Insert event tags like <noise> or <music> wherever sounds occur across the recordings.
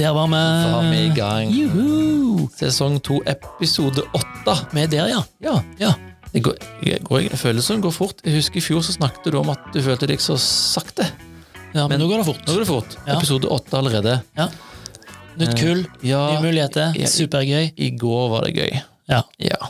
Der var vi. vi i gang. Juhu! Sesong to, episode åtte. Vi er der, ja. Ja. ja. Det, går, jeg, går, jeg føler som det går fort. Jeg husker I fjor så snakket du om at du følte deg så sakte. Ja, men, Men- nå går det fort. Nå går det fort. Ja. Episode åtte allerede. Nytt kull, Ja, nye muligheter. ja, Supergøy. i går var det gøy. Ja. Ja.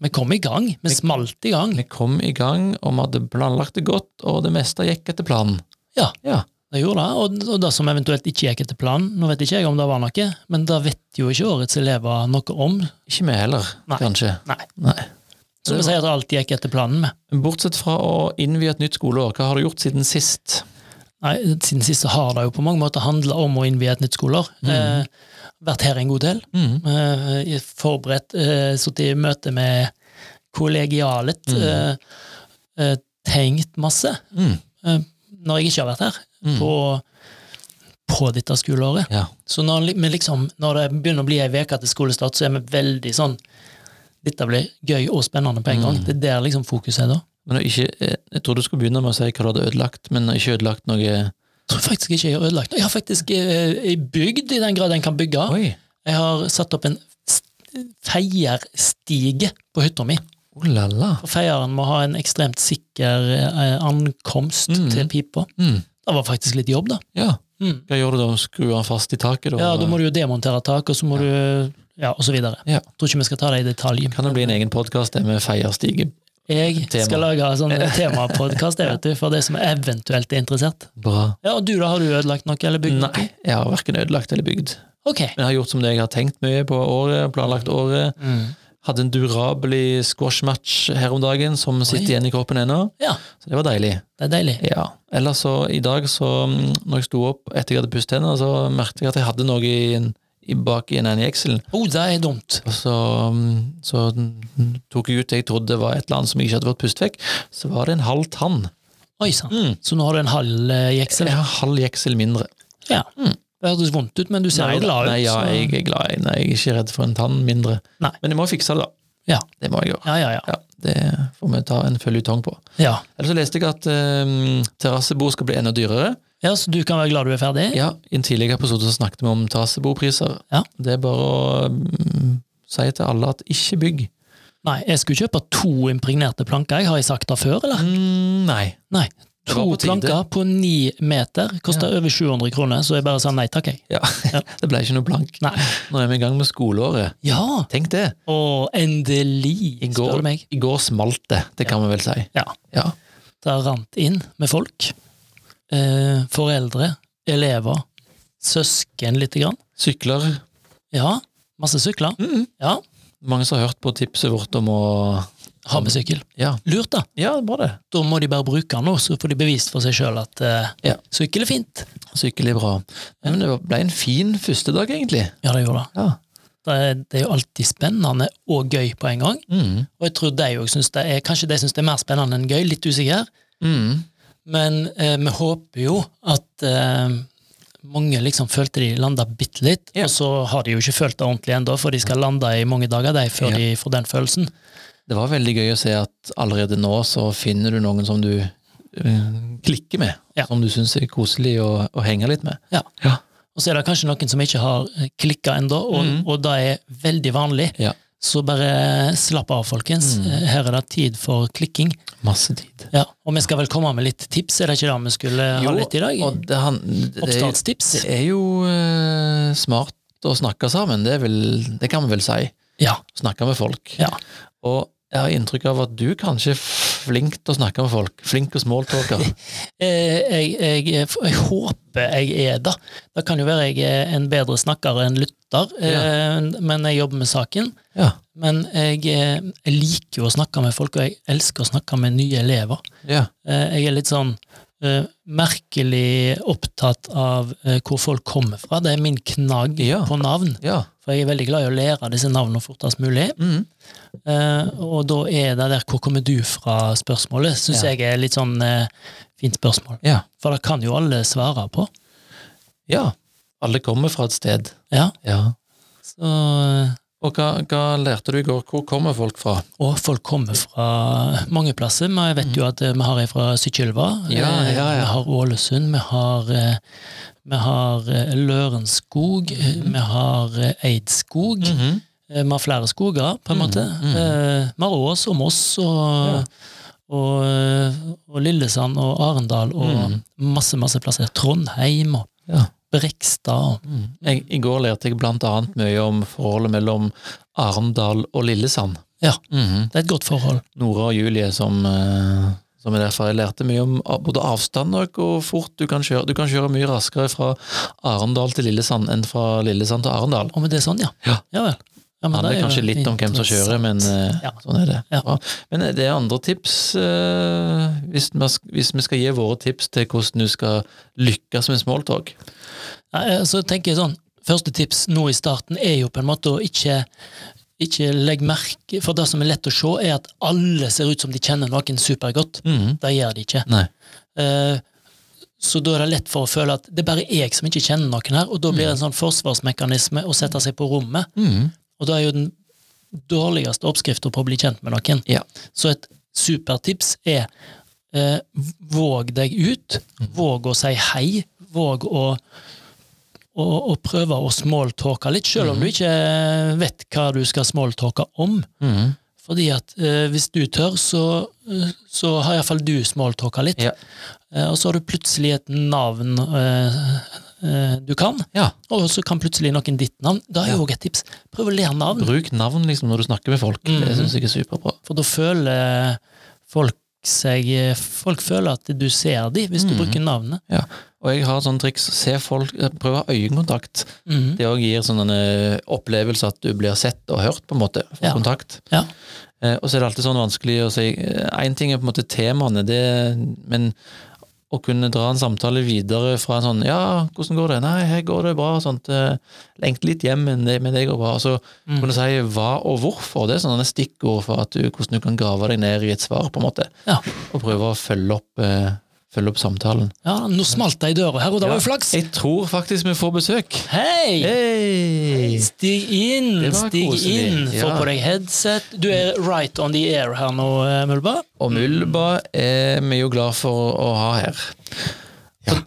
Vi kom i gang. Vi smalt i gang. Vi kom i gang, og vi hadde planlagt det godt, og det meste gikk etter planen. Ja. Ja. Det gjorde det, og, og det som eventuelt ikke gikk etter planen, nå vet ikke jeg om det var noe, men det vet jo ikke årets elever noe om. Ikke vi heller, Nei. kanskje. Nei. Nei. Så vi sier at alt gikk etter planen med. Bortsett fra å innvie et nytt skoleår, hva har du gjort siden sist? Nei, siden sist har det jo på mange måter handla om å innvie et nytt skoleår. Eh, vært her en god del. Mm. Eh, forberedt, eh, sittet i møte med kollegialet. Mm. Eh, tenkt masse. Mm. Når jeg ikke har vært her, Mm. på, på dette skoleåret. Ja. Så når, liksom, når det begynner å bli ei uke til skolestart, så er vi veldig sånn Dette blir gøy og spennende på en gang. Mm. Det er der liksom fokuset er da. Men ikke, eh, jeg tror du skulle begynne med å si hva du hadde ødelagt, men ikke ødelagt noe Jeg tror faktisk ikke jeg har ødelagt noe. Jeg har faktisk eh, bygd, i den grad en kan bygge. Oi! Jeg har satt opp en feierstige på hytta mi. Oh la la. For feieren må ha en ekstremt sikker eh, ankomst Mm. til pipa. Mm. Det var faktisk litt jobb, da. Ja. Mm. Hva gjør du da? Skru den fast i taket? Da? Ja, Da må du jo demontere taket, og så må du Ja, og så videre. Ja. Tror ikke vi skal ta det i detalj. Kan det bli en egen podkast med feierstige? Jeg Tema. skal lage en sånn <laughs> temapodkast for de som eventuelt er interessert. Bra. Ja, Og du, da? Har du ødelagt noe, eller bygd? Nei, jeg har verken ødelagt eller bygd. Ok. Men jeg har gjort som det jeg har tenkt mye på året, planlagt året. Mm. Hadde en durabelig squashmatch her om dagen som sitter igjen i kroppen ennå. Ja, Så det var deilig. det er deilig. Ja. Ellers så, i dag, så mm, når jeg sto opp etter jeg hadde pusset tennene, så merket jeg at jeg hadde noe i, i bak i en ende i jekselen. Oh, det er dumt. Og så, mm, så mm, tok jeg ut det jeg trodde var et eller annet som jeg ikke hadde fått pustet vekk. Så var det en halv tann. Oi sann. Mm. Så nå har du en halv eh, jeksel? Jeg har halv jeksel mindre. Ja. Det hørtes vondt ut, men du ser Nei, jo glad ut. Nei, ja, så- jeg er glad. Nei, jeg er ikke redd for en tann mindre. Nei. Men jeg må fikse det, da. Ja. Det må jeg gjøre. Ja, ja, ja. Ja, det får vi ta en føljetong på. ja. Ellers så leste jeg at um, terrassebord skal bli enda dyrere. Ja, Så du kan være glad du er ferdig? Ja, I en tidligere episode så snakket vi om terrassebopriser. Ja. Det er bare å um, si til alle at ikke bygg. Nei, jeg skulle kjøpe to impregnerte planker, jeg har jeg sagt det før, eller? Mm, nei. Nei. To planker på ni meter koster over 700 kroner, så jeg bare sa nei takk, jeg. Ja. <laughs> det ble ikke noe plank. Nei. Nå er vi i gang med skoleåret. Ja! Tenk det. Og endelig, I spør går, du meg. i går smalt det. Det kan vi vel si. Ja. Ja. Det rant inn med folk. Eh, foreldre, elever, søsken lite grann. Sykler. Ja, masse sykler. Mm. Ja, Mange som har hørt på tipset vårt om å ha med sykkel. Ja, Lurt, da. ja bra det. Da må de bare bruke den nå, så får de bevist for seg sjøl at uh, Ja. sykkel er fint. Sykkel er bra. Men det ble en fin første dag, egentlig. Ja, det gjorde det. Ja. Det er, det er jo alltid spennende og gøy på en gang. Mm. Og jeg tror de òg syns det er Kanskje de syns det er mer spennende enn gøy, litt usikker. Mm. Men eh, vi håper jo at eh, mange liksom følte de landa bitte litt, Ja. og så har de jo ikke følt det ordentlig ennå, for de skal lande i mange dager de, før Ja. de får den følelsen. Det var veldig gøy å se at allerede nå så finner du noen som du uh, klikker med. Ja. Som du syns er koselig å, å henge litt med. Ja. Ja. Og så er det kanskje noen som ikke har klikka ennå, og, mm. og det er veldig vanlig. Ja. Så bare slapp av, folkens. Mhm. Eh, Her er det tid for klikking. Masse tid. Ja, Og vi skal vel komme med litt tips, er det ikke det vi skulle ha litt i dag? og det, han, det, er, Oppstartstips? det er jo uh, smart å snakke sammen, det, er vel, det kan vi vel si. Ja. Snakke med folk. ja. Og jeg har inntrykk av at du kanskje er flink til å snakke med folk. Flink og smalltalker. <laughs> jeg, Jeg, jeg, jeg håper jeg er det. Det kan jo være jeg er en bedre snakker enn lytter, ja. men jeg jobber med saken. Ja. Men jeg, eh, jeg liker jo å snakke med folk, og jeg elsker å snakke med nye elever. ja. Eh, Jeg er litt sånn eh, merkelig opptatt av uh, hvor folk kommer fra. Det er min knagg Ja. på navn. ja. For jeg er veldig glad i å lære disse navnene fortest mulig. Mm. Uh, og da er det der 'hvor kommer du fra?'-spørsmålet syns Ja. jeg er litt sånn fint spørsmål. ja. For det kan jo alle svare på. Ja. Alle kommer fra et sted. Ja, Ja. så Og hva, hva lærte du i går? Hvor kommer folk fra? Og folk kommer fra mange plasser. Men jeg vet jo at eh, vi har ei fra Sykkylva. Ja, eh, ja, ja. Vi har Ålesund. Vi har, eh, vi har Lørenskog. Mm. Vi har Eidskog. Mm Vi har flere skoger, på en måte. mm. Vi har Ås og Moss og, og, og Lillesand og Arendal og Mm. masse, masse plasser. Trondheim og Ja. Brekstad. Jeg, I går lærte jeg blant annet mye om forholdet mellom Arendal og Lillesand. Ja, Mhm. det er et godt forhold. Nora og Julie som, eh, som er derfra. Jeg lærte mye om både avstand og hvor fort du kan kjøre. Du kan kjøre mye raskere fra Arendal til Lillesand enn fra Lillesand til Arendal. Og med det er sånn, ja. ja. Ja. vel. Ja, Det er handler kanskje litt om hvem som kjører, men eh, Ja. sånn er det. Ja. Men eh, det er andre tips, eh, hvis, vi skal gi våre tips til hvordan du skal lykkes med smalltalk. Så tenker jeg sånn, Første tips nå i starten er jo på en måte å ikke ikke legge merke For det som er lett å se, er at alle ser ut som de kjenner noen supergodt. Mhm. Det gjør de ikke. Nei. Uh, Så da er det lett for å føle at det er bare jeg som ikke kjenner noen her, og da blir det en sånn forsvarsmekanisme å sette seg på rommet. Mhm. Og da er jo den dårligste oppskriften på å bli kjent med noen. Ja. Så et supertips er eh, våg deg ut. Våg å si hei. Våg å, å, å prøve å smalltalke litt, selv om du ikke vet hva du skal smalltalke om. Mm. Fordi at eh, hvis du tør, så, eh, så har iallfall du smalltalka litt. Ja. Eh, og så har du plutselig et navn eh, eh, du kan, ja. og så kan plutselig noen ditt navn. Da er jo også et tips. Prøv å lære navn. Bruk navn liksom når du snakker med folk. Det Mhm. syns jeg er superbra. For da føler folk seg Folk føler at du ser dem, hvis du Mhm. bruker navnet. Ja. Og jeg har sånn triks. Se folk, prøv å ha øyekontakt. Mhm. Det òg gir sånn en eh, opplevelse at du blir sett og hørt, på en måte. Få Ja. kontakt. Ja. Eh, og så er det alltid sånn vanskelig å si Én ting er på en måte temaene, det, men å kunne dra en samtale videre fra en sånn Ja, hvordan går det? Nei, her går det bra. sånt, eh, Lengter litt hjem, men det, men det går bra. Og så Mm. kunne du si hva og hvorfor. Det er sånne stikkord for at du, hvordan du kan grave deg ned i et svar, på en måte. Ja. Og prøve å følge opp, eh, følge opp samtalen. ja, nå smalt det i døra her, og det var jo flaks! Jeg tror faktisk vi får besøk. Hei! Hey. Stig inn, stig koselig. inn. Få Ja. på deg headset. Du er right on the air her nå, eh, Mulba. Og Mulba er vi jo glad for å ha her.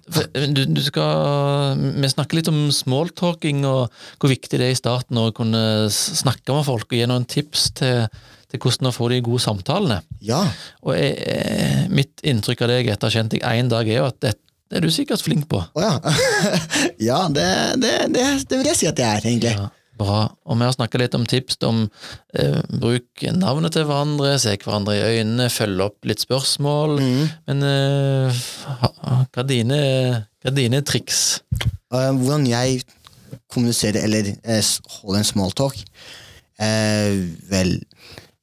For, du, du skal, vi snakker litt om smalltalking og hvor viktig det er i starten å kunne snakke med folk og gi noen tips til, til hvordan å få de gode samtalene. Ja. Og jeg, eh, mitt inntrykk av deg etter å ha kjent deg én dag, er jo at dette er du sikkert flink på. Å ja. <laughs> ja, det, det, det, det vil jeg si at jeg er, egentlig. Ja, bra. Og vi har snakka litt om tips om eh, bruk navnet til hverandre, se hverandre i øynene, følge opp litt spørsmål. Mm. Men eh, hva er dine, hva er dine triks? Eh, hvordan jeg kommuniserer eller eh, holder en smalltalk uh, Vel,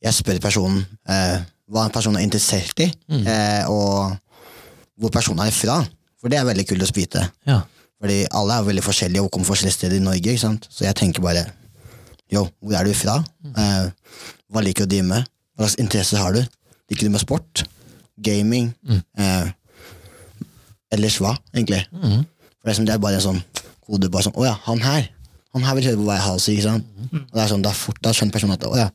jeg spør personen eh, hva personen er interessert i, eh, og hvor personen er fra. For det er veldig kult å vite. Ja. Fordi alle er veldig forskjellige og kommer forskjellige steder i Norge. Så jeg tenker bare Yo, hvor er du fra? Eh, hva liker du å drive med? Hva slags interesser har du? Liker du med sport? Gaming? Eh, ellers hva, egentlig? Mhm. For det er, det er bare en sånn kode. Bare sånn, 'Å ja, han her Han her vil høre på hva jeg har å si.' ikke sant? Og det er sånn, Da, fort, da skjønner personen at 'Å ja,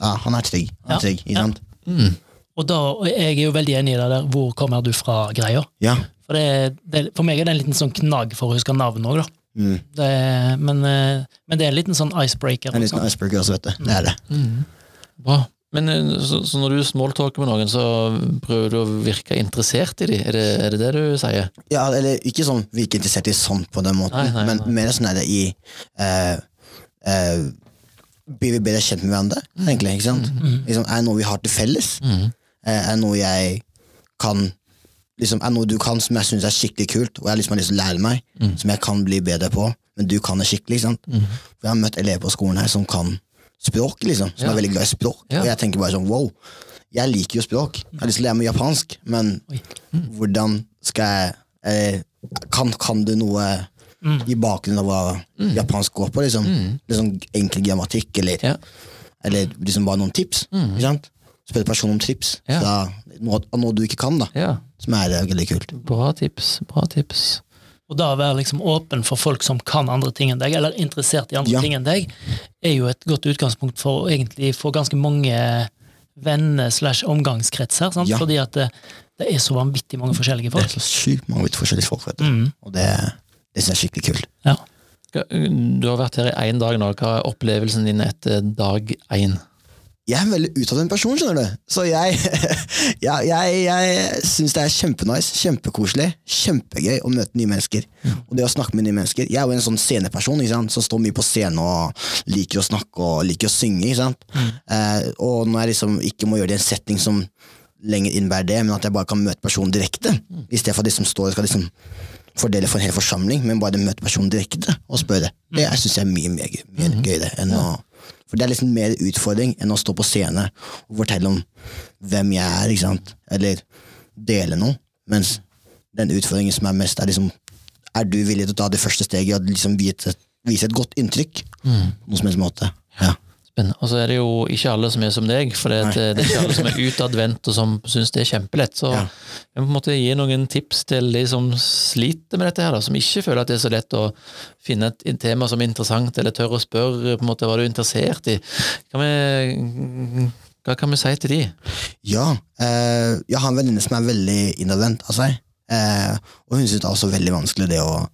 ja, han er trygg'. Han er trygg, ikke ja. Mm. Og da, jeg er jo veldig enig i det der 'hvor kommer du fra'-greia. Ja. For, det, det, for meg er det en liten sånn knagg for å huske navnet òg, da. Mm. Det, men, eh, men det er en liten sånn icebreaker. En liten også. icebreaker også, vet du. Det er det. Bra. Men eh, så, så når du smalltalker med noen, så prøver du å virke interessert i dem? Er det er det, det du sier? Ja, eller ikke sånn vi er interessert i sånn på den måten, Nei, nei, men mer sånn er det i eh, eh, Blir vi bedre kjent med hverandre, Mm. egentlig? ikke sant? Liksom, er det noe vi har til felles? Eh, er det noe jeg kan liksom, Er noe du kan som jeg syns er skikkelig kult, og jeg liksom har lyst til å lære meg, Mm. som jeg kan bli bedre på, men du kan det skikkelig? ikke sant? For Jeg har møtt elever på skolen her som kan språk, liksom, som Ja. er veldig glad i språk. Ja. Og jeg tenker bare sånn wow, jeg liker jo språk. Jeg har lyst til å lære meg japansk, men hvordan skal jeg eh, kan, kan du noe i bakgrunnen av hva japansk går på? Liksom, liksom Enkel grammatikk, eller, Ja. eller liksom bare noen tips? Ikke sant? Spør personen om tips Ja. Da, noe, noe du ikke kan, da ja. som er eh, veldig kult. Bra tips. Bra tips. Og da å være liksom åpen for folk som kan andre ting enn deg, eller interessert i andre Ja. ting enn deg, er jo et godt utgangspunkt for egentlig få ganske mange venner slash omgangskretser. Ja. Fordi at det, det er så vanvittig mange forskjellige folk. Det er så sykt mange forskjellige folk, vet du. Mm. Og det, det synes jeg er skikkelig kult. Ja. Du har vært her i én dag nå. Hva er opplevelsen din etter dag én? Jeg er en veldig utadvendt person, skjønner du. Så jeg, <laughs> jeg, jeg, jeg syns det er kjempenice, kjempekoselig, kjempegøy å møte nye mennesker. Og det å snakke med nye mennesker. Jeg er jo en sånn sceneperson som står mye på scenen og liker å snakke og liker å synge. Ikke sant? Eh, og når jeg liksom ikke må gjøre det i en setting som lenger innebærer det, men at jeg bare kan møte personen direkte, i stedet for at de som står og skal liksom fordele for en hel forsamling, men bare møte personen direkte og spørre. Det jeg synes jeg er mye mer mer gøyere enn å For det er liksom mer utfordring enn å stå på scene og fortelle om hvem jeg er, ikke sant? eller dele noe. Mens den utfordringen som er mest, er liksom Er du villig til å ta det første steget og liksom vise vise et godt inntrykk? Mm. noen som helst måte. Ja. Spennende. Og så er det jo ikke alle som er som deg, for det, det, det er ikke alle som er utadvendt og som syns det er kjempelett. Så Ja. jeg må på gi noen tips til de som sliter med dette, her, da, som ikke føler at det er så lett å finne et, et tema som er interessant, eller tør å spørre på en måte hva du er interessert i. Kan vi, hva kan vi si til de? Ja, eh, jeg har en venninne som er veldig innadvendt av seg. Eh, og hun syns det er også veldig vanskelig det å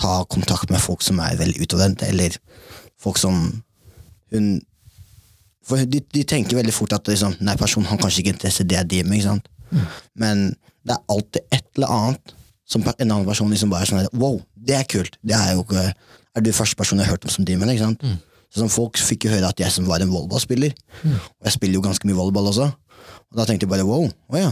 ta kontakt med folk som er veldig utadvendte, eller folk som hun For de, de tenker veldig fort at liksom, nei, personen har kanskje ikke interesse i det jeg driver med, sant? men det er alltid et eller annet som en annen person liksom bare er sånn Wow, det er kult! Det er jo ikke Er du første person jeg har hørt om som driver med det? Mm. Så sånn, Folk fikk jo høre at jeg som var en volleyballspiller, og jeg spiller jo ganske mye volleyball også. Og da tenkte jeg bare wow, å ja,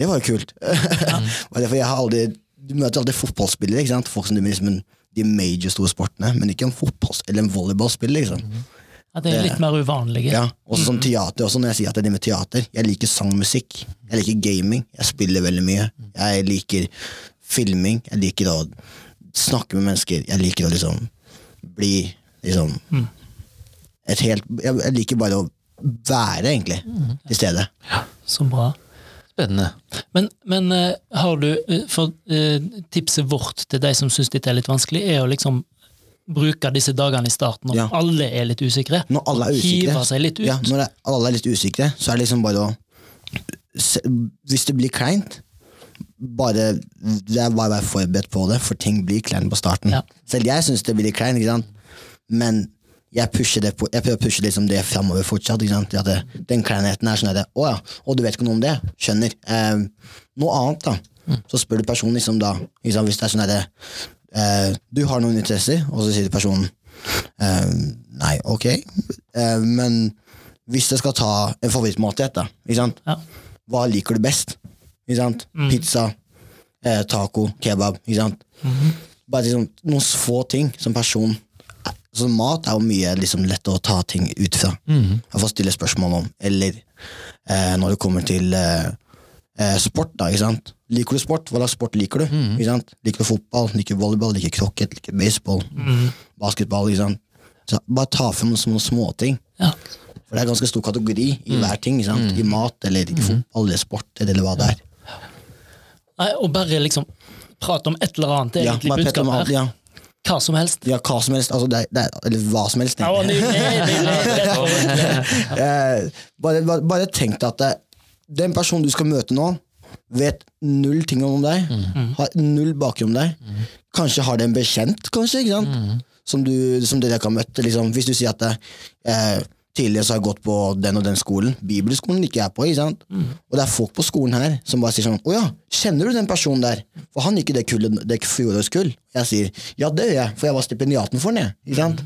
det var jo kult. <laughs> Bare for jeg har aldri, du møter alltid fotballspillere, ikke sant? folk som driver med liksom de major store sportene, men ikke en fotball eller en volleyballspiller. liksom. At det er litt mer uvanlige. Ja, Også som teater, også når jeg sier at jeg driver med teater. Jeg liker sangmusikk, jeg liker gaming, jeg spiller veldig mye. Jeg liker filming, jeg liker å snakke med mennesker, jeg liker å liksom bli liksom et helt Jeg, liker bare å være, egentlig, til stede. Så bra. Spennende. Men, men eh, har du eh, For eh, tipset vårt til de som syns dette er litt vanskelig, er å liksom bruke disse dagene i starten når Ja. alle er litt usikre. Når alle er usikre, litt ut. Ja, når alle er litt usikre, så er det liksom bare å Hvis det blir kleint, bare, det er bare å være forberedt på det, for ting blir kleint på starten. Ja. Selv jeg syns det blir kleint, men jeg, det på, jeg prøver å pushe liksom det framover fortsatt. Det, den kleinheten er sånn at det, Å ja, og du vet ikke noe om det? Skjønner. Eh, noe annet, da. Så spør du personen liksom da, hvis det er sånn at det, eh, Du har noen interesser, og så sier personen eh, Nei, ok, eh, men hvis jeg skal ta en favorittmåltid, da, ikke sant? Ja. hva liker du best? Ikke sant? Pizza, eh, taco, kebab. Ikke sant? Bare liksom, noen få ting som person så Mat er jo mye liksom, lett å ta ting ut fra. Jeg får stille spørsmål om. Eller eh, når det kommer til eh, eh, sport, da. ikke sant? Liker du sport? Hva slags sport liker du? Sant? Liker du fotball? Liker du volleyball? Liker du krokket? Liker du baseball? Basketball? sant? Så bare ta frem noen små småting. Ja. For det er ganske stor kategori i hver ting. I mat eller i fotball eller sport eller hva det er. Nei, og bare liksom prate om et eller annet. Det er Ja, egentlig budskapet her. ja. Hva som helst. ja, hva som helst. Altså, det er, det er, eller hva som helst. Ja, slett. <laughs> Eh, bare, bare, bare tenk deg at det, den personen du skal møte nå, vet null ting om deg. Har null bakgrunn om deg. Kanskje har det en bekjent, kanskje, ikke sant? Som, du, som dere ikke har møtt. Liksom. Hvis du sier at eh, tidligere så har jeg gått på den og den skolen. Bibelskolen gikk jeg på. ikke sant? Og det er folk på skolen her som bare sier sånn Å ja, kjenner du den personen der? For han gikk i det kullet, det fjorårets kull. Jeg sier ja, det gjør jeg, for jeg var stipendiaten for den. jeg, Ikke sant?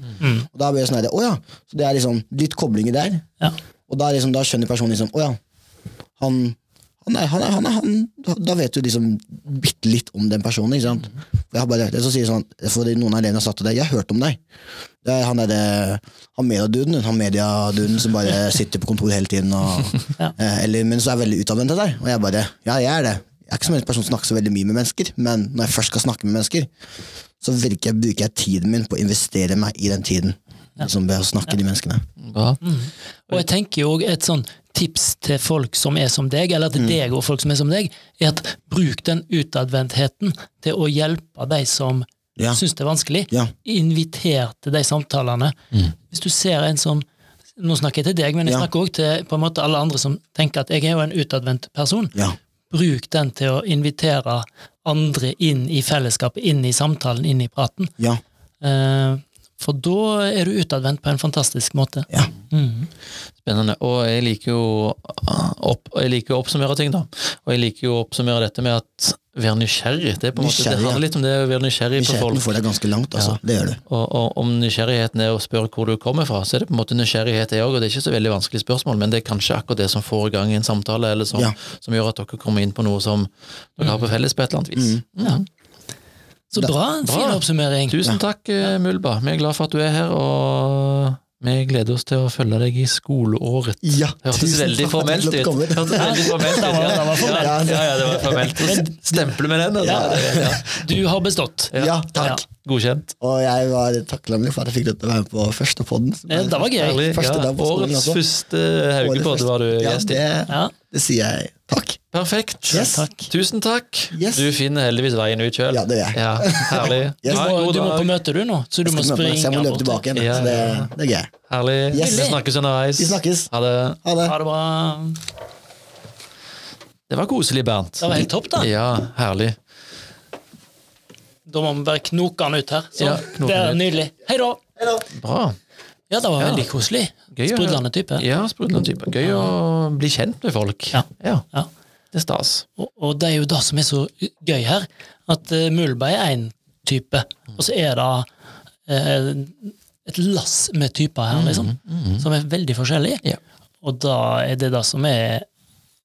Og da blir det sånn her, Å ja. Så det er liksom litt koblinger der. Ja. Og da, liksom, da skjønner personen liksom Å ja, han, han, er, han, er, han, er, han da- vet du liksom bitte litt om den personen. ikke sant? Jeg har bare, det så sier sånn, for Noen av elevene har sagt til deg 'Jeg har hørt om deg'. Det er han derre han mediaduden, han mediaduden som bare <laughs> sitter på kontoret hele tiden. Og, <laughs> Ja. eh, eller, men så er veldig utadvendt av deg. Og jeg bare Ja, jeg er det. Jeg er ikke som en person som snakker så veldig mye med mennesker, men når jeg først skal snakke med mennesker, så jeg, bruker jeg tiden min på å investere meg i den tiden. Liksom ved å snakke de menneskene. Bra. Og jeg tenker jo et sånn tips til folk som er som deg, eller til deg og folk som er som deg, er at bruk den utadvendtheten til å hjelpe de som Ja. syns det er vanskelig. Ja. Inviter til de samtalene. Hvis du ser en som Nå snakker jeg til deg, men jeg Ja. snakker også til på en måte alle andre som tenker at jeg er jo en utadvendt person. Ja. Bruk den til å invitere andre inn i fellesskapet, inn i samtalen, inn i praten. Ja. Eh, For da er du utadvendt på en fantastisk måte. Ja. Mm. Spennende. Og jeg liker jo opp, jeg liker å oppsummere ting, da. Og jeg liker jo å oppsummere dette med at være nysgjerrig. Det, er måte, det Nysgjerrig, ja. handler litt om det å være nysgjerrig på folk. Nysgjerrigheten får deg ganske langt, altså. Det gjør du. Og, og om nysgjerrigheten er å spørre hvor du kommer fra, så er det på en måte nysgjerrighet det òg, og det er ikke så veldig vanskelig spørsmål, men det er kanskje akkurat det som får i gang en samtale, eller som, Ja. som gjør at dere kommer inn på noe som dere har på felles på et eller annet vis. Mm. Så bra. Fin oppsummering. Tusen takk, eh, Mulba. Vi er glad for at du er her, og vi gleder oss til å følge deg i skoleåret. Ja, Hørtes veldig formelt ut. Hørtes veldig formelt ut. Det var- det var formelt. Ja, ja, ja, det var formelt. Så Stempler med den, altså. Ja. Ja. Du har bestått. Ja, takk. Godkjent. Og jeg var takknemlig for at jeg fikk lov til å være med på første podden. Ja, det var gøy. Første Ja. Årets første Haugepod var du ja, gjest i. Ja. det sier jeg takk. Perfekt. Yes. Takk. Tusen takk. Yes. Du finner heldigvis veien ut sjøl. Ja, det gjør jeg. Ja, herlig. <laughs> Yes. Du må, du må på møte, du, nå. Så du må springe. så jeg må løpe tilbake igjen. Ja, Så ja, det, det er gøy. Herlig. Yes. Vi snakkes underveis. Vi snakkes. Ha det. Ha det. Ha det bra. Det var koselig, Bernt. Det var helt topp, da. Ja, herlig. Da må vi bare knoke han ut her. Så Ja, det er nydelig. Hei nydelig. Hei da! Bra. Ja, det var veldig koselig. Gøy Sprudlende type. Ja, sprudlende type. Gøy å bli kjent med folk. Ja. ja. Ja. Det er stas. Og, og det er jo det som er så gøy her, at uh, Mulberg er én type, og så er det uh, et lass med typer her, liksom, som er veldig forskjellige. Ja. Og da er det det som er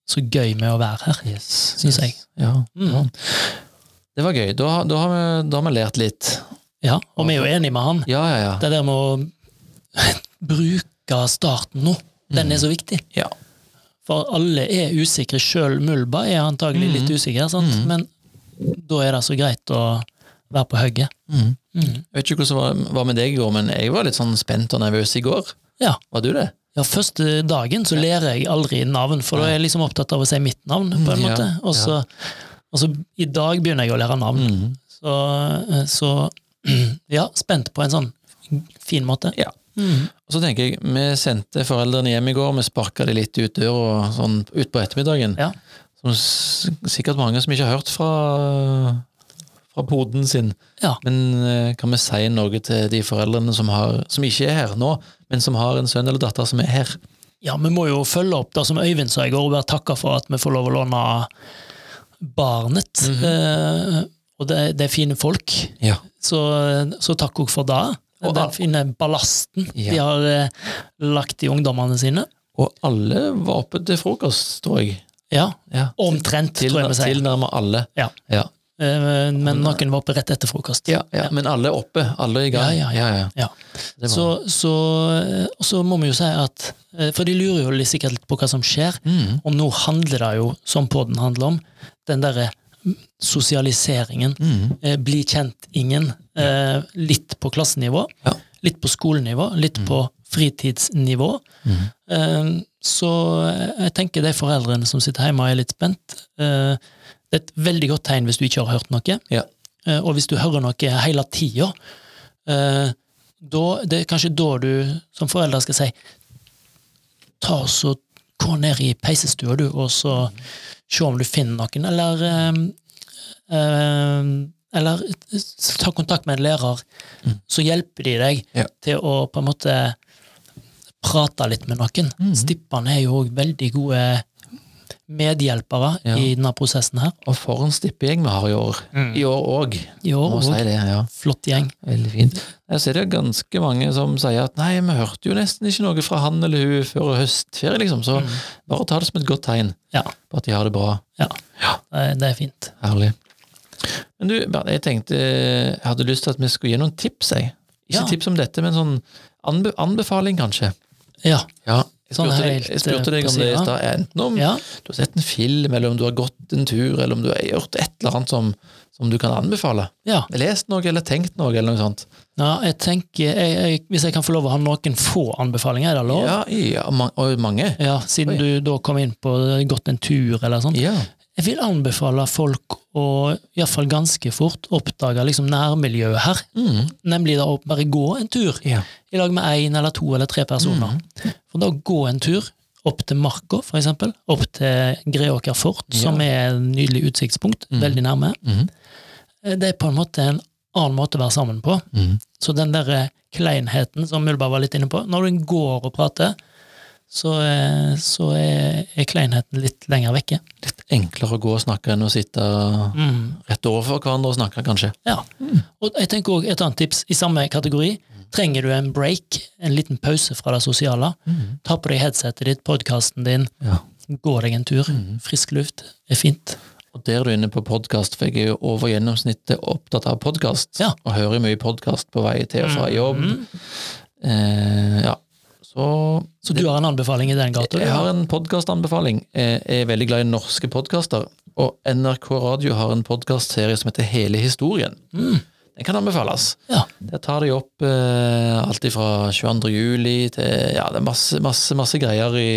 så gøy med å være her, Yes. syns jeg. Ja. Mm. ja. Det var gøy. Da, da, har vi, da har vi lært litt. Ja, og vi er jo enige med han. Ja, ja, ja. Det der med å bruke starten nå, den er så viktig. ja. For alle er usikre, sjøl Mulba er antagelig litt usikker, sant? men da er det så greit å være på hugget. Mm. Mm. Jeg vet ikke hvordan det var, med deg i går, men jeg var litt sånn spent og nervøs i går. Ja. Var du det? ja, første dagen så lærer jeg aldri navn, for da er jeg liksom opptatt av å si mitt navn, på en måte. Og så, og så i dag begynner jeg å lære navn. Mm. Så, eh, så <clears throat> ja, spent på en sånn fin måte. Ja. Mm. Og så tenker jeg, vi sendte foreldrene hjem i går, vi sparka de litt ut døra sånn ut på ettermiddagen. Ja. Som sikkert mange som ikke har hørt fra, fra poden sin. Ja. Men eh, kan vi si noe til de foreldrene som, har, som ikke er her nå, men som har en sønn eller datter som er her? Ja, vi må jo følge opp det som Øyvind sa i går, og være takka for at vi får lov å låne barnet. Mhm. eh, og det, det er fine folk, Ja. så, så takk òg for det. Og Den al- fine ballasten Ja. de har eh, lagt i ungdommene sine. Og alle var oppe til frokost, tror jeg. Ja, Ja. omtrent, Til, tror jeg vi sier. Tilnærmet alle. Ja. Ja. Eh, Men noen var oppe rett etter frokost. Ja, ja, Men alle er oppe, alle er i gang. Ja, ja, ja. Ja. Så, så, så må vi jo si at eh, For de lurer jo sikkert litt på hva som skjer, Mm. og nå handler det jo, som podden handler om, den derre sosialiseringen. Mm. Eh, Bli kjent-ingen. Eh, litt på klassenivå, Ja. litt på skolenivå, litt på fritidsnivå. Mm. Eh, Så jeg tenker de foreldrene som sitter hjemme og er litt spent, eh, det er et veldig godt tegn hvis du ikke har hørt noe. Ja. Eh, Og hvis du hører noe hele tida, eh, det er kanskje da du som forelder skal si ta og så gå ned i peisestua, du, og så se om du finner noen, eller eh, eh, Eller ta kontakt med en lærer, så hjelper de deg Ja. til å på en måte prate litt med noen. Mm. Stippene er jo òg veldig gode medhjelpere Ja. i denne prosessen her. Og for en stippegjeng vi har i år. Mm. I år òg, I år må si ja. Flott gjeng. Veldig fint. Jeg ser det er ganske mange som sier at nei, vi hørte jo nesten ikke noe fra han eller hun før høstferie, liksom, så bare ta det som et godt tegn Ja, på at de har det bra. ja. Det, er- det fint. Herlig. Men du, jeg tenkte jeg hadde lyst til at vi skulle gi noen tips, jeg. Ikke tips om dette, men sånn anbe anbefaling, kanskje. Ja. Ja, Sånn spurte, deg, jeg spurte eh, deg om det i stad, enten om Ja. du har sett en film, eller om du har gått en tur, eller om du har gjort et eller annet som, som du kan anbefale. ja. Lest noe, eller tenkt noe, eller noe sånt. ja jeg tenker, jeg, jeg, Hvis jeg kan få lov å ha noen få anbefalinger, er det lov? Ja, ja og mange. Ja, Siden Oi. du da kom inn på gått en tur eller sånt. Ja. Jeg vil anbefale folk å iallfall ganske fort oppdage liksom nærmiljøet her. Mm. Nemlig da å bare gå en tur ja. i lag med én eller to eller tre personer. Mm. For da gå en tur opp til Marka, for eksempel. Opp til Greåker fort, som er et nydelig utsiktspunkt. Veldig nærme. Eh, Det er på en måte en annen måte å være sammen på. Mm. Så den der kleinheten som Mulberg var litt inne på, når du går og prater, så, eh, så er, er kleinheten litt lenger vekke. Litt enklere å gå og snakke enn å sitte Mm. rett overfor hverandre og snakke, kanskje. Ja. Og jeg tenker også et annet tips i samme kategori. Trenger du en break, en liten pause fra det sosiale, ta på deg headsetet ditt, podkasten din, Ja. gå deg en tur. Frisk luft er fint. Og der er du inne på podkast, for jeg er jo over gjennomsnittet opptatt av podkast. Ja. Og hører mye podkast på vei til og fra jobb. Eh, ja. Så Så du har en anbefaling i den gata? Jeg har en podkastanbefaling. Jeg er veldig glad i norske podkaster. Og NRK Radio har en podkastserie som heter Hele historien. Den kan anbefales. Ja. Der tar de opp eh, alt fra 22. juli til Ja, det er masse, masse, masse greier i,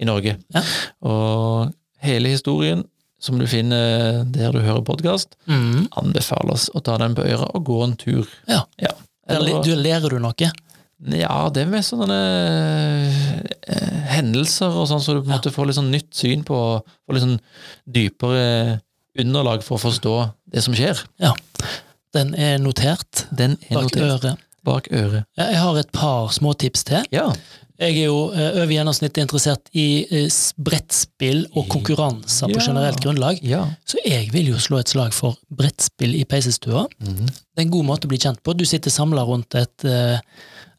i Norge. Ja. Og hele historien, som du finner der du hører podkast, Mm. anbefales å ta den på øret og gå en tur. ja. Ja. Eller- du, lærer du noe? ja, det er med sånne eh, hendelser og sånn, så du på en måte får litt sånn nytt syn på Får litt sånn dypere underlag for å forstå det som skjer. Ja. Den er notert Den er bak notert øret. bak øret. Ja, Jeg har et par småtips til. Ja. Jeg er jo eh, over gjennomsnittet interessert i eh, brettspill og konkurranser på generelt grunnlag. ja. Så jeg vil jo slå et slag for brettspill i peisestua. Mhm. Det er en god måte å bli kjent på. Du sitter samla rundt et, eh,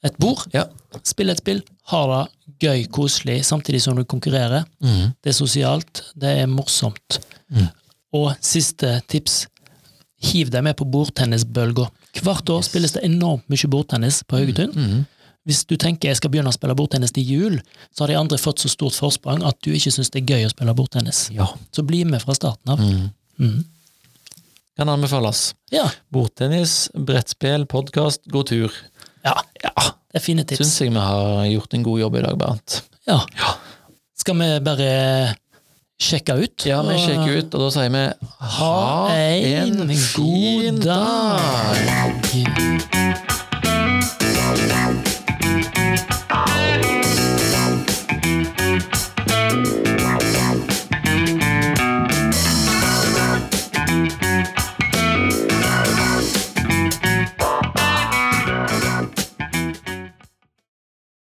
et bord, Ja. spiller et spill, har det gøy, koselig, samtidig som du konkurrerer. Mhm. Det er sosialt, det er morsomt. Mm. Og siste tips, hiv deg med på bordtennisbølga. Hvert år spilles det enormt mye bordtennis på Haugetun. Mhm. Hvis du tenker jeg skal begynne å spille bordtennis til jul, så har de andre fått så stort forsprang at du ikke syns det er gøy å spille bordtennis. Ja. Så bli med fra starten av. Mhm. Mm. Kan anbefales. Ja. Bordtennis, brettspill, podkast, god tur. ja, Ja, det er fine tips. syns jeg vi har gjort en god jobb i dag, Bernt. Ja. Ja. Skal vi bare sjekke ut? Ja, vi sjekker ut, og da sier vi Ha en god dag.